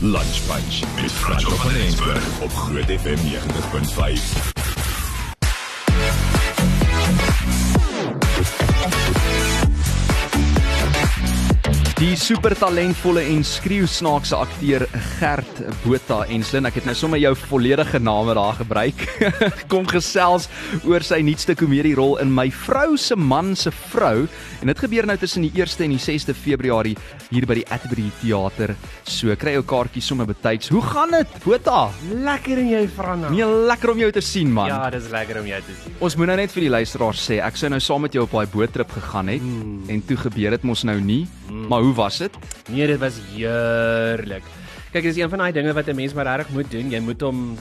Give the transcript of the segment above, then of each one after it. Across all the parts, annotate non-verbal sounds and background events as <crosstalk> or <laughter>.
Lunch Punch met Franco van Rensburg op Groot FM 90.5. Die super talentvolle en skreeusnaakse akteur Gert Botha en Slin, ek het nou sommer jou volledige name daar gebruik. <laughs> Kom gesels oor sy nuutste komedierol in My vrou se man se vrou en dit gebeur nou tussen die 1ste en die 6de Februarie hier by die Atterbury Theater. So kry jou kaartjies sommer betyds. Hoe gaan dit, Botha? Lekker en jy Franna. Nee, lekker om jou te sien man. Ja, dis lekker om jou te sien. Ons moet nou net vir die luisteraars sê, ek sou nou saam met jou op daai boottrip gegaan het mm. en toe gebeur dit mos nou nie. Mm. Maar hoe was dit? Nee, dit was heerlik. Kyk, dis een van daai dinge wat 'n mens maar regtig moet doen. Jy moet hom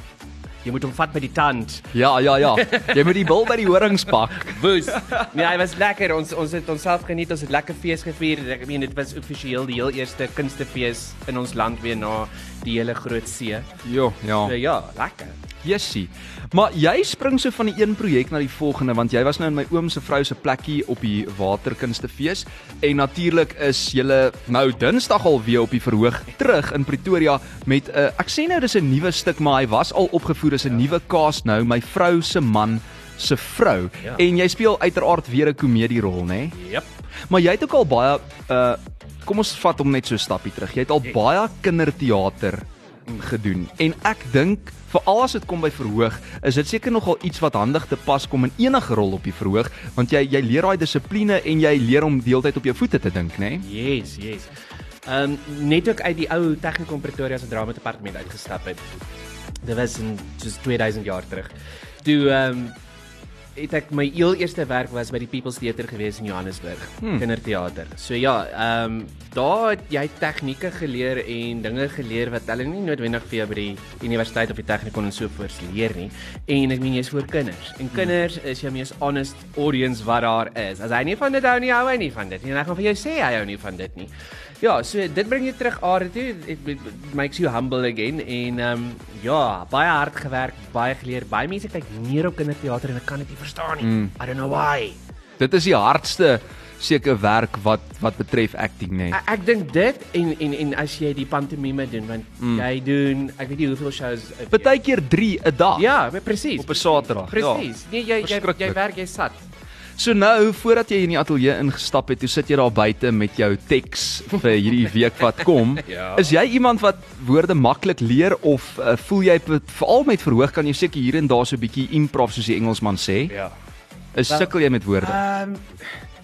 jy moet hom vat by die tand. Ja, ja, ja. Jy moet die bil by die horings pak. <laughs> Woes. Nee, hy was lekker. Ons ons het onsself geniet. Ons het lekker fees gevier. Ek meen dit was offisieel die heel eerste kunstefees in ons land weer na die hele groot see. Jo, ja. So, ja, lekker. Jessie. Maar jy spring so van die een projek na die volgende want jy was nou in my oom se vrou se plekkie op die waterkunstefees en natuurlik is jy nou Dinsdag al weer op die verhoog terug in Pretoria met 'n uh, ek sê nou dis 'n nuwe stuk maar hy was al opgevoer as 'n ja. nuwe cast nou my vrou se man se vrou ja. en jy speel uiteraard weer 'n komedierol nê? Nee? Jep. Maar jy het ook al baie uh kom ons vat hom net so 'n stappie terug. Jy het al baie kinderteater gedoen en ek dink veral as dit kom by verhoog, is dit seker nogal iets wat handig te pas kom in enige rol op die verhoog, want jy jy leer daai dissipline en jy leer om deeltyd op jou voete te dink, né? Nee? Yes, yes. Ehm um, net ook uit die ou Technikon Pretoria se drama departement uitgestap het. Dit was in just 2000 jaar terug. Toe ehm um, het ek my heel eerste werk was by die People's Theatre gewees in Johannesburg, hmm. kinderteater. So ja, ehm um, daar het jy tegnieke geleer en dinge geleer wat hulle nie noodwendig vir jou by die universiteit of die tegnikon en so voors leer nie. En ek meen jy's vir kinders. En hmm. kinders is jou mees honest audience wat daar is. As hy nie van dit hou nie, hou hy nie van dit nie. En ek gaan vir jou sê hy hou nie van dit nie. Ja, so dit bring jou terug aarde toe. It makes you humble again en ehm um, ja, baie hard gewerk, baie geleer. Baie mense kyk neer op kinderteater en ek kan dit nie verstaan nie. Mm. I don't know why. Dit is die hardste seker werk wat wat betref acting nê. Nee. Ek, ek dink dit en en en as jy die pantomime doen want mm. jy doen ek weet nie hoeveel shows Partykeer 3 'n dag. Ja, presies. Op 'n Saterdag. Presies. Ja. Nee, jy jy jy werk jy sat. So nou, voordat jy in die ateljee ingestap het, toe sit jy daar buite met jou teks vir hierdie <laughs> week wat kom. ja. Is jy iemand wat woorde maklik leer of uh, voel jy veral met verhoog kan jy seker hier en daar so 'n bietjie improv soos die Engelsman sê? Ja. Is sukkel jy met woorde? Ehm um,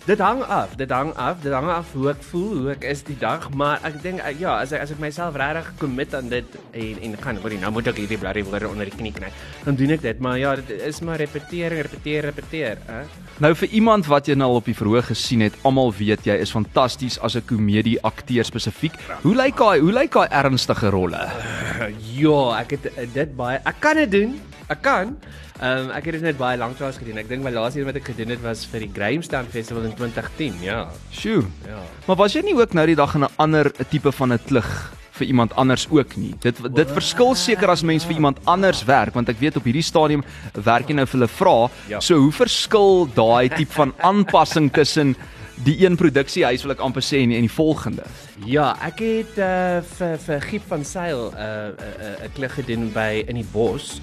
Dit hang af, dit hang af, dit hang af hoe ek voel, hoe ek is die dag, maar ek dink eh, ja, as ek as ek myself regtig commit aan dit en en gaan hoor, nou moet ek hierdie blerrie woorde onder die knie kry. Dan doen ek dit, maar ja, dit is maar repetering, repeteer, repeteer, hè. Nou vir iemand wat jy nou al op die verhoog gesien het, almal weet jy is fantasties as 'n komedie akteur spesifiek. Hoe lyk hy? Hoe lyk hy ernstige rolle? Uh, <laughs> ja, ek het dit baie ek kan dit doen. Ek kan. Ehm um, ek het dit net baie lank lank gedoen. Ek dink my laaste een wat ek gedoen het was vir die Grahamstown Festival in 2010. Ja. Sjoe. Ja. Maar was jy nie ook nou die dag in 'n ander tipe van 'n klug vir iemand anders ook nie. Dit dit verskil seker as mens vir iemand anders werk want ek weet op hierdie stadium werk jy nou vir hulle vra. Ja. So hoe verskil daai tipe van aanpassing tussen die een produksiehuis wil ek amper sê en die, en die volgende? Ja, ek het uh, vir vir Giep van Sail 'n uh, 'n uh, uh, uh, klug gedoen by in die bos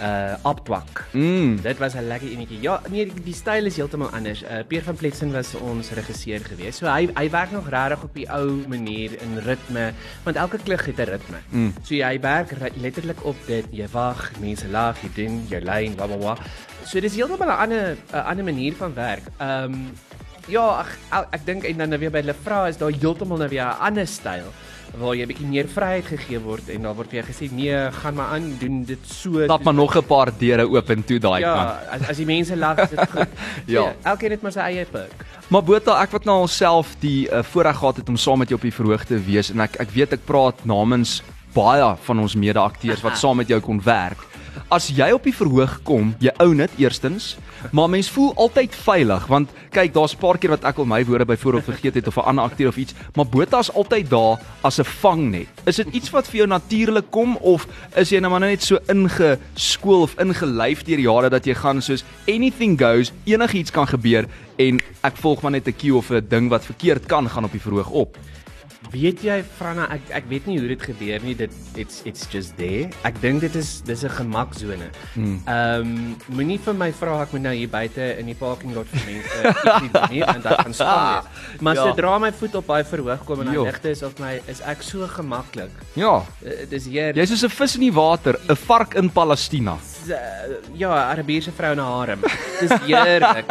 uh optwak. Mm. Dit was 'n lekker enetjie. Ja, nee, die, die styl is heeltemal anders. Uh Pierre van Pletsen was ons regisseur gewees. So hy hy werk nog regtig op die ou manier in ritme, want elke klug het 'n ritme. Mm. So hy werk letterlik op dit. Jy wag, mense lag, jy doen jou lyn, wa wa wa. So dis heeltemal 'n ander 'n ander manier van werk. Um ja, ek ek dink en dan nou weer by hulle vra is daar heeltemal nou weer 'n ander styl waar jy 'n bietjie meer vryheid gegee word en daar word vir jou gesê nee, gaan maar aan, doen dit so. Stap maar nog 'n paar deure oop en toe daai ja, kant. Ja, as as die mense lag, is dit goed. <laughs> ja. So, elkeen het maar sy eie perk. Maar Botha, ek wat nou alself die uh, voorreg gehad het om saam met jou op die verhoog te wees en ek ek weet ek praat namens baie van ons mede-akteurs wat <laughs> saam met jou kon werk. As jy op die verhoog kom, jy ou net eerstens, maar mens voel altyd veilig want kyk, daar's 'n paar keer wat ek al my woorde byvoorbeeld vergeet het of 'n ander akteur of iets, maar Botha is altyd daar as 'n vangnet. Is dit iets wat vir jou natuurlik kom of is jy nou maar net so ingeskool of ingelyf deur jare dat jy gaan soos anything goes, enigiets kan gebeur en ek volg maar net 'n cue of 'n ding wat verkeerd kan gaan op die verhoog op? Weet jy Franna, ek ek weet nie hoe dit gebeur nie. Dit it's it's just there. Ek dink dit is dis 'n gemaksone. Ehm um, moenie vir my vra ek moet nou hier buite in die parking lot vir mense ietsie doen nie en dat gaan staan <laughs> wees. Maar Ja. sodra my voet op daai verhoog kom en dan ligte is op my is ek so gemaklik. Ja, Uh, dis hier jy's soos 'n vis in die water, 'n vark in Palestina. Uh, ja, Arabiese vrou na harem. Dis heerlik.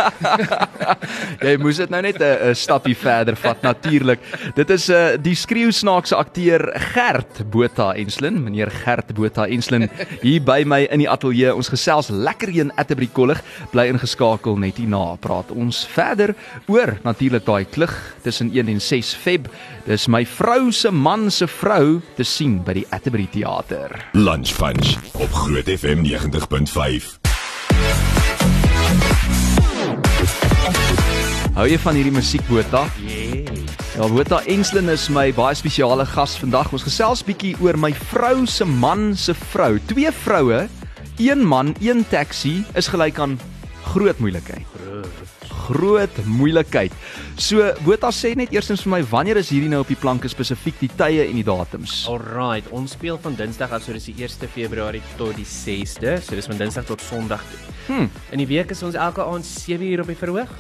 <laughs> Jy moes dit nou net 'n 'n stappie verder vat natuurlik. Dit is 'n uh, die skreeusnaakse akteur Gert Botha Enslin, meneer Gert Botha Enslin hier by my in die ateljee. Ons gesels lekker hier in Atterbury Kollig. Bly ingeskakel net hierna. Praat ons verder oor natuurlik daai klug tussen 1 en 6 Feb. Dis my vrou se man se vrou te sien by die Atterbury Theater. Lunch Punch op Groot FM 90.5. Hou jy van hierdie musiek Botha? Yeah. Ja, Botha Enslin is my baie spesiale gas vandag. Ons gesels bietjie oor my vrou se man se vrou. Twee vroue, een man, een taxi is gelyk aan groot moeilikheid. Groot moeilikheid. So Botha sê net eerstens vir my wanneer is hierdie nou op die planke spesifiek die tye en die datums? Alright, ons speel van Dinsdag af, so dis die 1 Februarie tot die 6de, so dis van Dinsdag tot Sondag. Hm. In die week is ons elke aand 7 uur op die verhoog.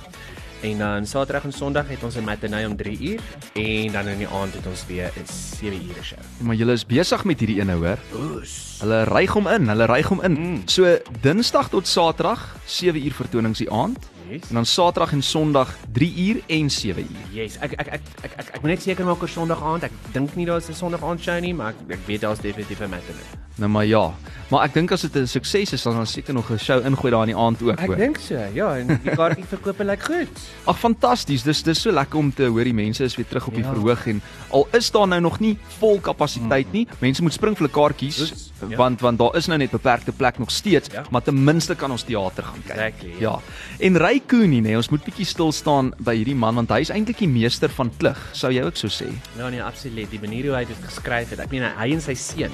En dan Saterdag en Sondag het ons 'n matinee om 3 uur en dan in die aand het ons weer 'n 7 ure show. Maar julle is besig met hierdie ene hoor. Oes. Hulle ryg hom in, hulle ryg hom in. Mm. So Dinsdag tot Saterdag 7 uur vertonings die aand Yes. en dan Saterdag en Sondag 3 uur en 7 uur. Yes, ek ek ek ek ek, ek moet net seker maak oor Sondag aand. Ek dink nie daar's 'n Sondag aand show nie, maar ek, ek weet daar's definitief 'n matinee. Nou maar ja. Maar ek dink as dit 'n sukses is, dan gaan seker nog 'n show ingooi daar in die aand ook. Ek dink so. Ja, en die kaartjieverkope lyk goed. <laughs> Ag fantasties. Dis dis so lekker om te hoor die mense is weer terug op die Ja. verhoog en al is daar nou nog nie vol kapasiteit nie. Mense moet spring vir hulle kaartjies Dis- ja. want want daar is nou net beperkte plek nog steeds, Ja. maar ten minste kan ons teater gaan kyk. Exactly, ja. Ja. En Ray Cooney, nee, ons moet bietjie stil staan by hierdie man want hy is eintlik die meester van klug, sou jy ook so sê. Ja nee, absoluut. Die manier hoe hy dit geskryf het. Ek meen hy en sy seun.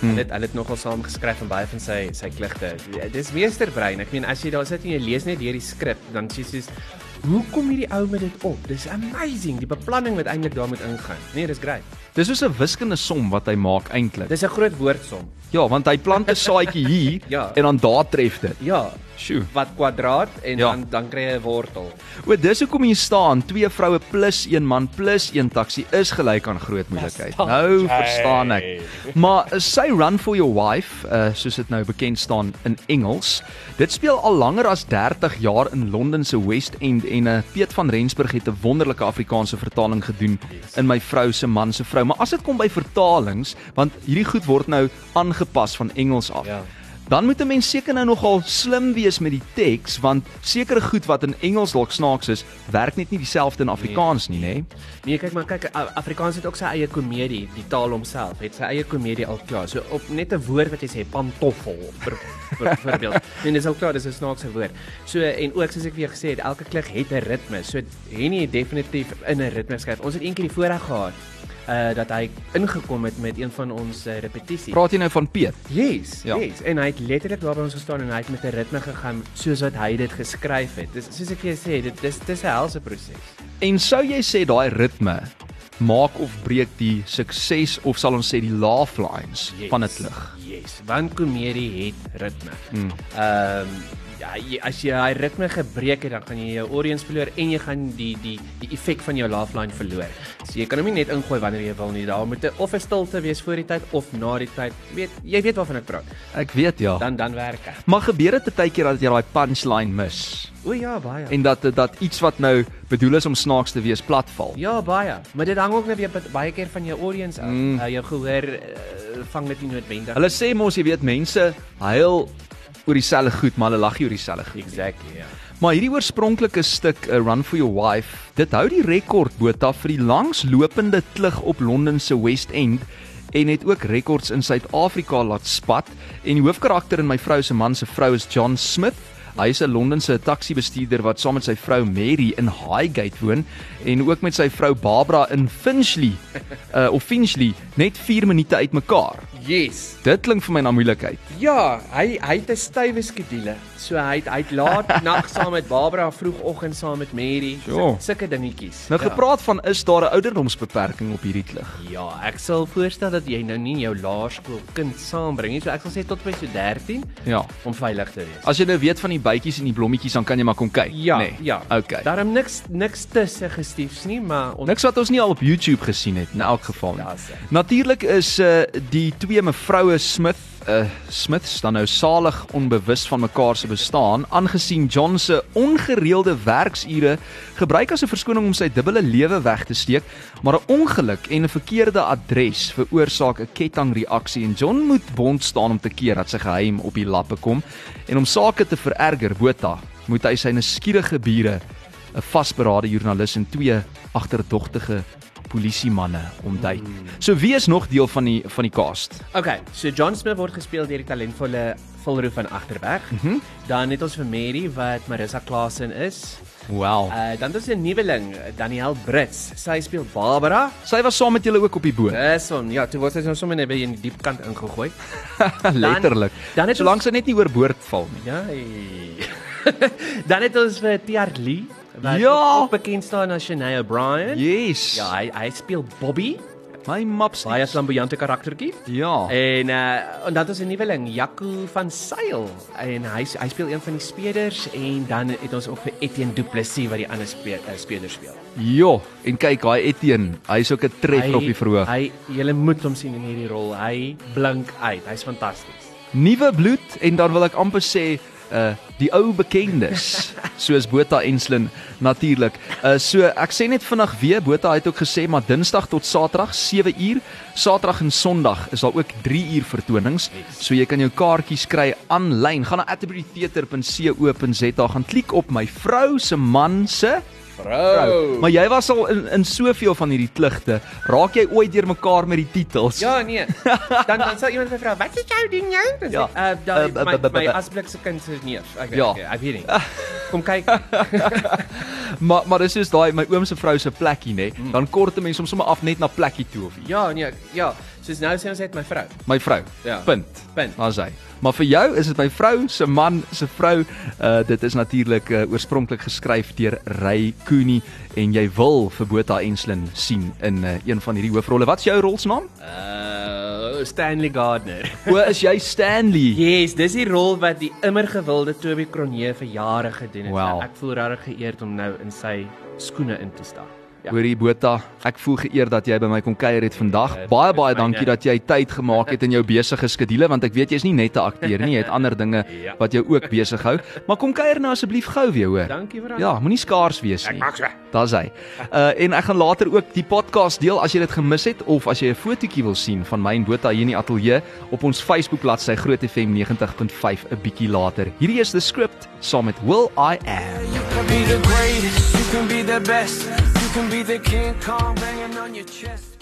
Hmm. Hulle het hulle het nogal saam geskryf en baie van sy sy kligte. Dis meesterbrein. Ek meen as jy daar sit en jy lees net deur die skrip, dan sê jy hoe kom hierdie ou met dit op? Dis amazing. Die beplanning wat eintlik daar moet ingaan. Nee, dis great. Dis soos 'n wiskundige som wat hy maak eintlik. Dis 'n groot woordsom. Ja, want hy plant 'n saadjie hier <laughs> Ja. en dan daar tref dit. Ja, Sjoe. wat kwadraat en Ja. dan dan kry jy 'n wortel. O, dis hoekom hier staan twee vroue plus een man plus een taxi is gelyk aan groot moeilikheid. Nou jy? verstaan ek. Maar uh, sy Run for Your Wife, uh, soos dit nou bekend staan in Engels, dit speel al langer as 30 jaar in Londen se West End en uh, Piet van Rensburg het 'n wonderlike Afrikaanse vertaling gedoen in my vrou se man se vrou. Maar as dit kom by vertalings, want hierdie goed word nou aangepas van Engels af. Ja. Dan moet 'n mens seker nou nogal slim wees met die teks want sekere goed wat in Engels dalk snaaks is, werk net nie dieselfde in Afrikaans nie, nê? Nee, kyk maar kyk Afrikaans het ook sy eie komedie, die taal homself het sy eie komedie al klaar. So op net 'n woord wat jy sê pantoffel vir vir <laughs> voorbeeld. Nee, dis al klaar, dis 'n snaakse woord. So en ook soos ek weer gesê het, elke klik het 'n ritme. So Henny het definitief in 'n ritme geskryf. Ons het eendag die voorreg gehad uh dat hy ingekom het met een van ons uh, repetisies. Praat jy nou van Piet? Yes, Ja. yes. En hy het letterlik daar by ons gestaan en hy het met 'n ritme gegaan soos wat hy dit geskryf het. Dis soos ek vir jou sê, dit dis dis 'n helse proses. En sou jy sê daai ritme maak of breek die sukses of sal ons sê die laugh lines Yes. van 'n klug? Yes, want komedie het ritme. Mm. Ehm ja, jy, as jy daai ritme gebreek het, dan gaan jy jou audience verloor en jy gaan die die die effek van jou laugh line verloor. So jy kan hom nie net ingooi wanneer jy wil nie. Daar moet 'n of 'n stilte wees voor die tyd of na die tyd. Jy weet jy weet waarvan ek praat. Ek weet ja. Dan dan werk dit. Maar gebeur dit baie keer dat jy daai punchline mis O ja, baie. en dat dat iets wat nou bedoel is om snaaks te wees platval? Ja, baie. Maar dit hang ook net weer baie keer van jou audience af. Mm. Mm. Uh, jou gehoor uh, vang dit nie noodwendig. Hulle sê mos jy weet mense huil oor dieselfde goed, maar hulle lag nie oor dieselfde goed. exactly, ja. Maar hierdie oorspronklike stuk A Run for Your Wife, dit hou die rekord Botha vir die langslopende klug op Londen se West End en het ook rekords in Suid-Afrika laat spat en die hoofkarakter in my vrou se man se vrou is John Smith. Hy is 'n Londense taxi-bestuurder wat saam met sy vrou Mary in Highgate woon en ook met sy vrou Barbara in Finchley uh, of Finchley net 4 minute uitmekaar. Yes. Dit klink vir my na moeilikheid. Ja, hy hy het 'n stywe skedule. So hy het hy het laat <laughs> nag saam met Barbara, vroegoggend saam met Mary. Ja. Sulke dingetjies. Nou ja. gepraat van is daar 'n ouderdomsbeperking op hierdie klug? Ja, ek sal voorstel dat jy nou nie jou laerskool kind saambring nie. So ek sal sê tot by so 13 Ja. om veilig te wees. As jy nou weet van die bytjies en die blommetjies dan kan jy maar kom kyk, ja, nê? ja. Okay. Daarom niks niks tussen gestiefs nie, maar on... Niks wat ons nie al op YouTube gesien het in elk geval nie. Ja. Natuurlik is uh die twee mevroue Smith uh Smiths dan nou salig onbewus van mekaar se bestaan aangesien John se ongereelde werksure gebruik as 'n verskoning om sy dubbele lewe weg te steek, maar 'n ongeluk en 'n verkeerde adres veroorsaak 'n kettingreaksie en John moet bond staan om te keer dat sy geheim op die lappe kom en om sake te vererger, Botha, moet hy sy nuuskierige bure 'n vasberade joernalis en twee agterdogtige polisiemanne omduik. So wie is nog deel van die van die cast? Okay, so John Smith word gespeel deur die talentvolle Volroo van Agterberg. Mm. -hmm. Dan het ons vir Mary wat Marissa Klasen is. Wow. Uh dan het ons 'n nuweling, Danielle Brits. Sy speel Barbara. Sy was saam met julle ook op die boot. Dis hom. Ja, toe word sy nou sommer net by in die diep kant ingegooi. <laughs> Letterlik. dan het Solank sy net nie oorboord val nie. Ja. <laughs> dan het ons vir Tiart Lee wat Ja. ook bekend staan as Shania O'Brien. Yes. Ja, hy hy speel Bobby, my maps. baie flamboyante karaktertjie. Ja. En uh en dan ons 'n nuweling, Jaco van Sail en hy hy speel een van die spelers en dan het ons ook vir Etienne Du Plessis wat die ander spe, uh, speler speel. Jo, en kyk, daai Etienne, hy's ook 'n treffer op die verhoog. Hy jy moet hom sien in hierdie rol. Hy blink uit. Hy's fantasties. Nuwe bloed en dan wil ek amper sê uh die ou bekendes <laughs> soos Botha Enslin natuurlik. Uh so ek sê net vinnig weer Botha het ook gesê maar Dinsdag tot Saterdag 7 uur, Saterdag en Sondag is daar ook 3 uur vertonings. So jy kan jou kaartjies kry aanlyn. Gaan na atterburytheater.co.za gaan klik op my vrou se man se vrou. Maar jy was al in in soveel van hierdie klugte. Raak jy ooit deur mekaar met die titels? Ja, nee. Dan dan sal iemand my vra, "Wat is jou ding jou?" Dan Ja. sê, "Uh, daai Uh, my b- b- b- my asblik se kind se neef." Ek weet, Ja. ek weet nie. <laughs> Kom kyk. <laughs> Maar maar dis soos daai my oom se vrou se plekkie nê. Nee? Dan kort 'n mens hom sommer af net na plekkie toe of iets. Ja, nee, ja. Soos nou sê ons het my vrou. My vrou. Ja. Punt. Punt. Daar's hy. Maar vir jou is dit my vrou se man se vrou. Uh dit is natuurlik uh, oorspronklik geskryf deur Ray Cooney en jy wil vir Botha Enslin sien in uh, een van hierdie hoofrolle. Wat's jou rolsnaam? Uh Stanley Gardner. O, is jy Stanley? <laughs> Yes, dis die rol wat die immer gewilde Toby Cronje vir jare gedoen het. Wow. Ek voel regtig geëerd om nou in sy skoene in te stap. Ja. Hoorie Botha, ek voel geëer dat jy by my kom kuier het vandag. Dit Baie baie dankie dat jy tyd gemaak het in jou besige skedule want ek weet jy's nie net 'n akteur nie, jy het ander dinge Ja. wat jou ook besig hou. Maar kom kuier nou asseblief gou weer, hoor. Dankie vir Ja, moenie skaars wees Ek nie. maak so. Daar's hy. Uh en ek gaan later ook die podcast deel as jy dit gemis het of as jy 'n fotootjie wil sien van my en Botha hier in die ateljee op ons Facebook bladsy Groot FM 90.5 'n bietjie later. Hierdie is the script saam met Will I Am. You can be the greatest, you can be the best, can be the King Kong banging on your chest.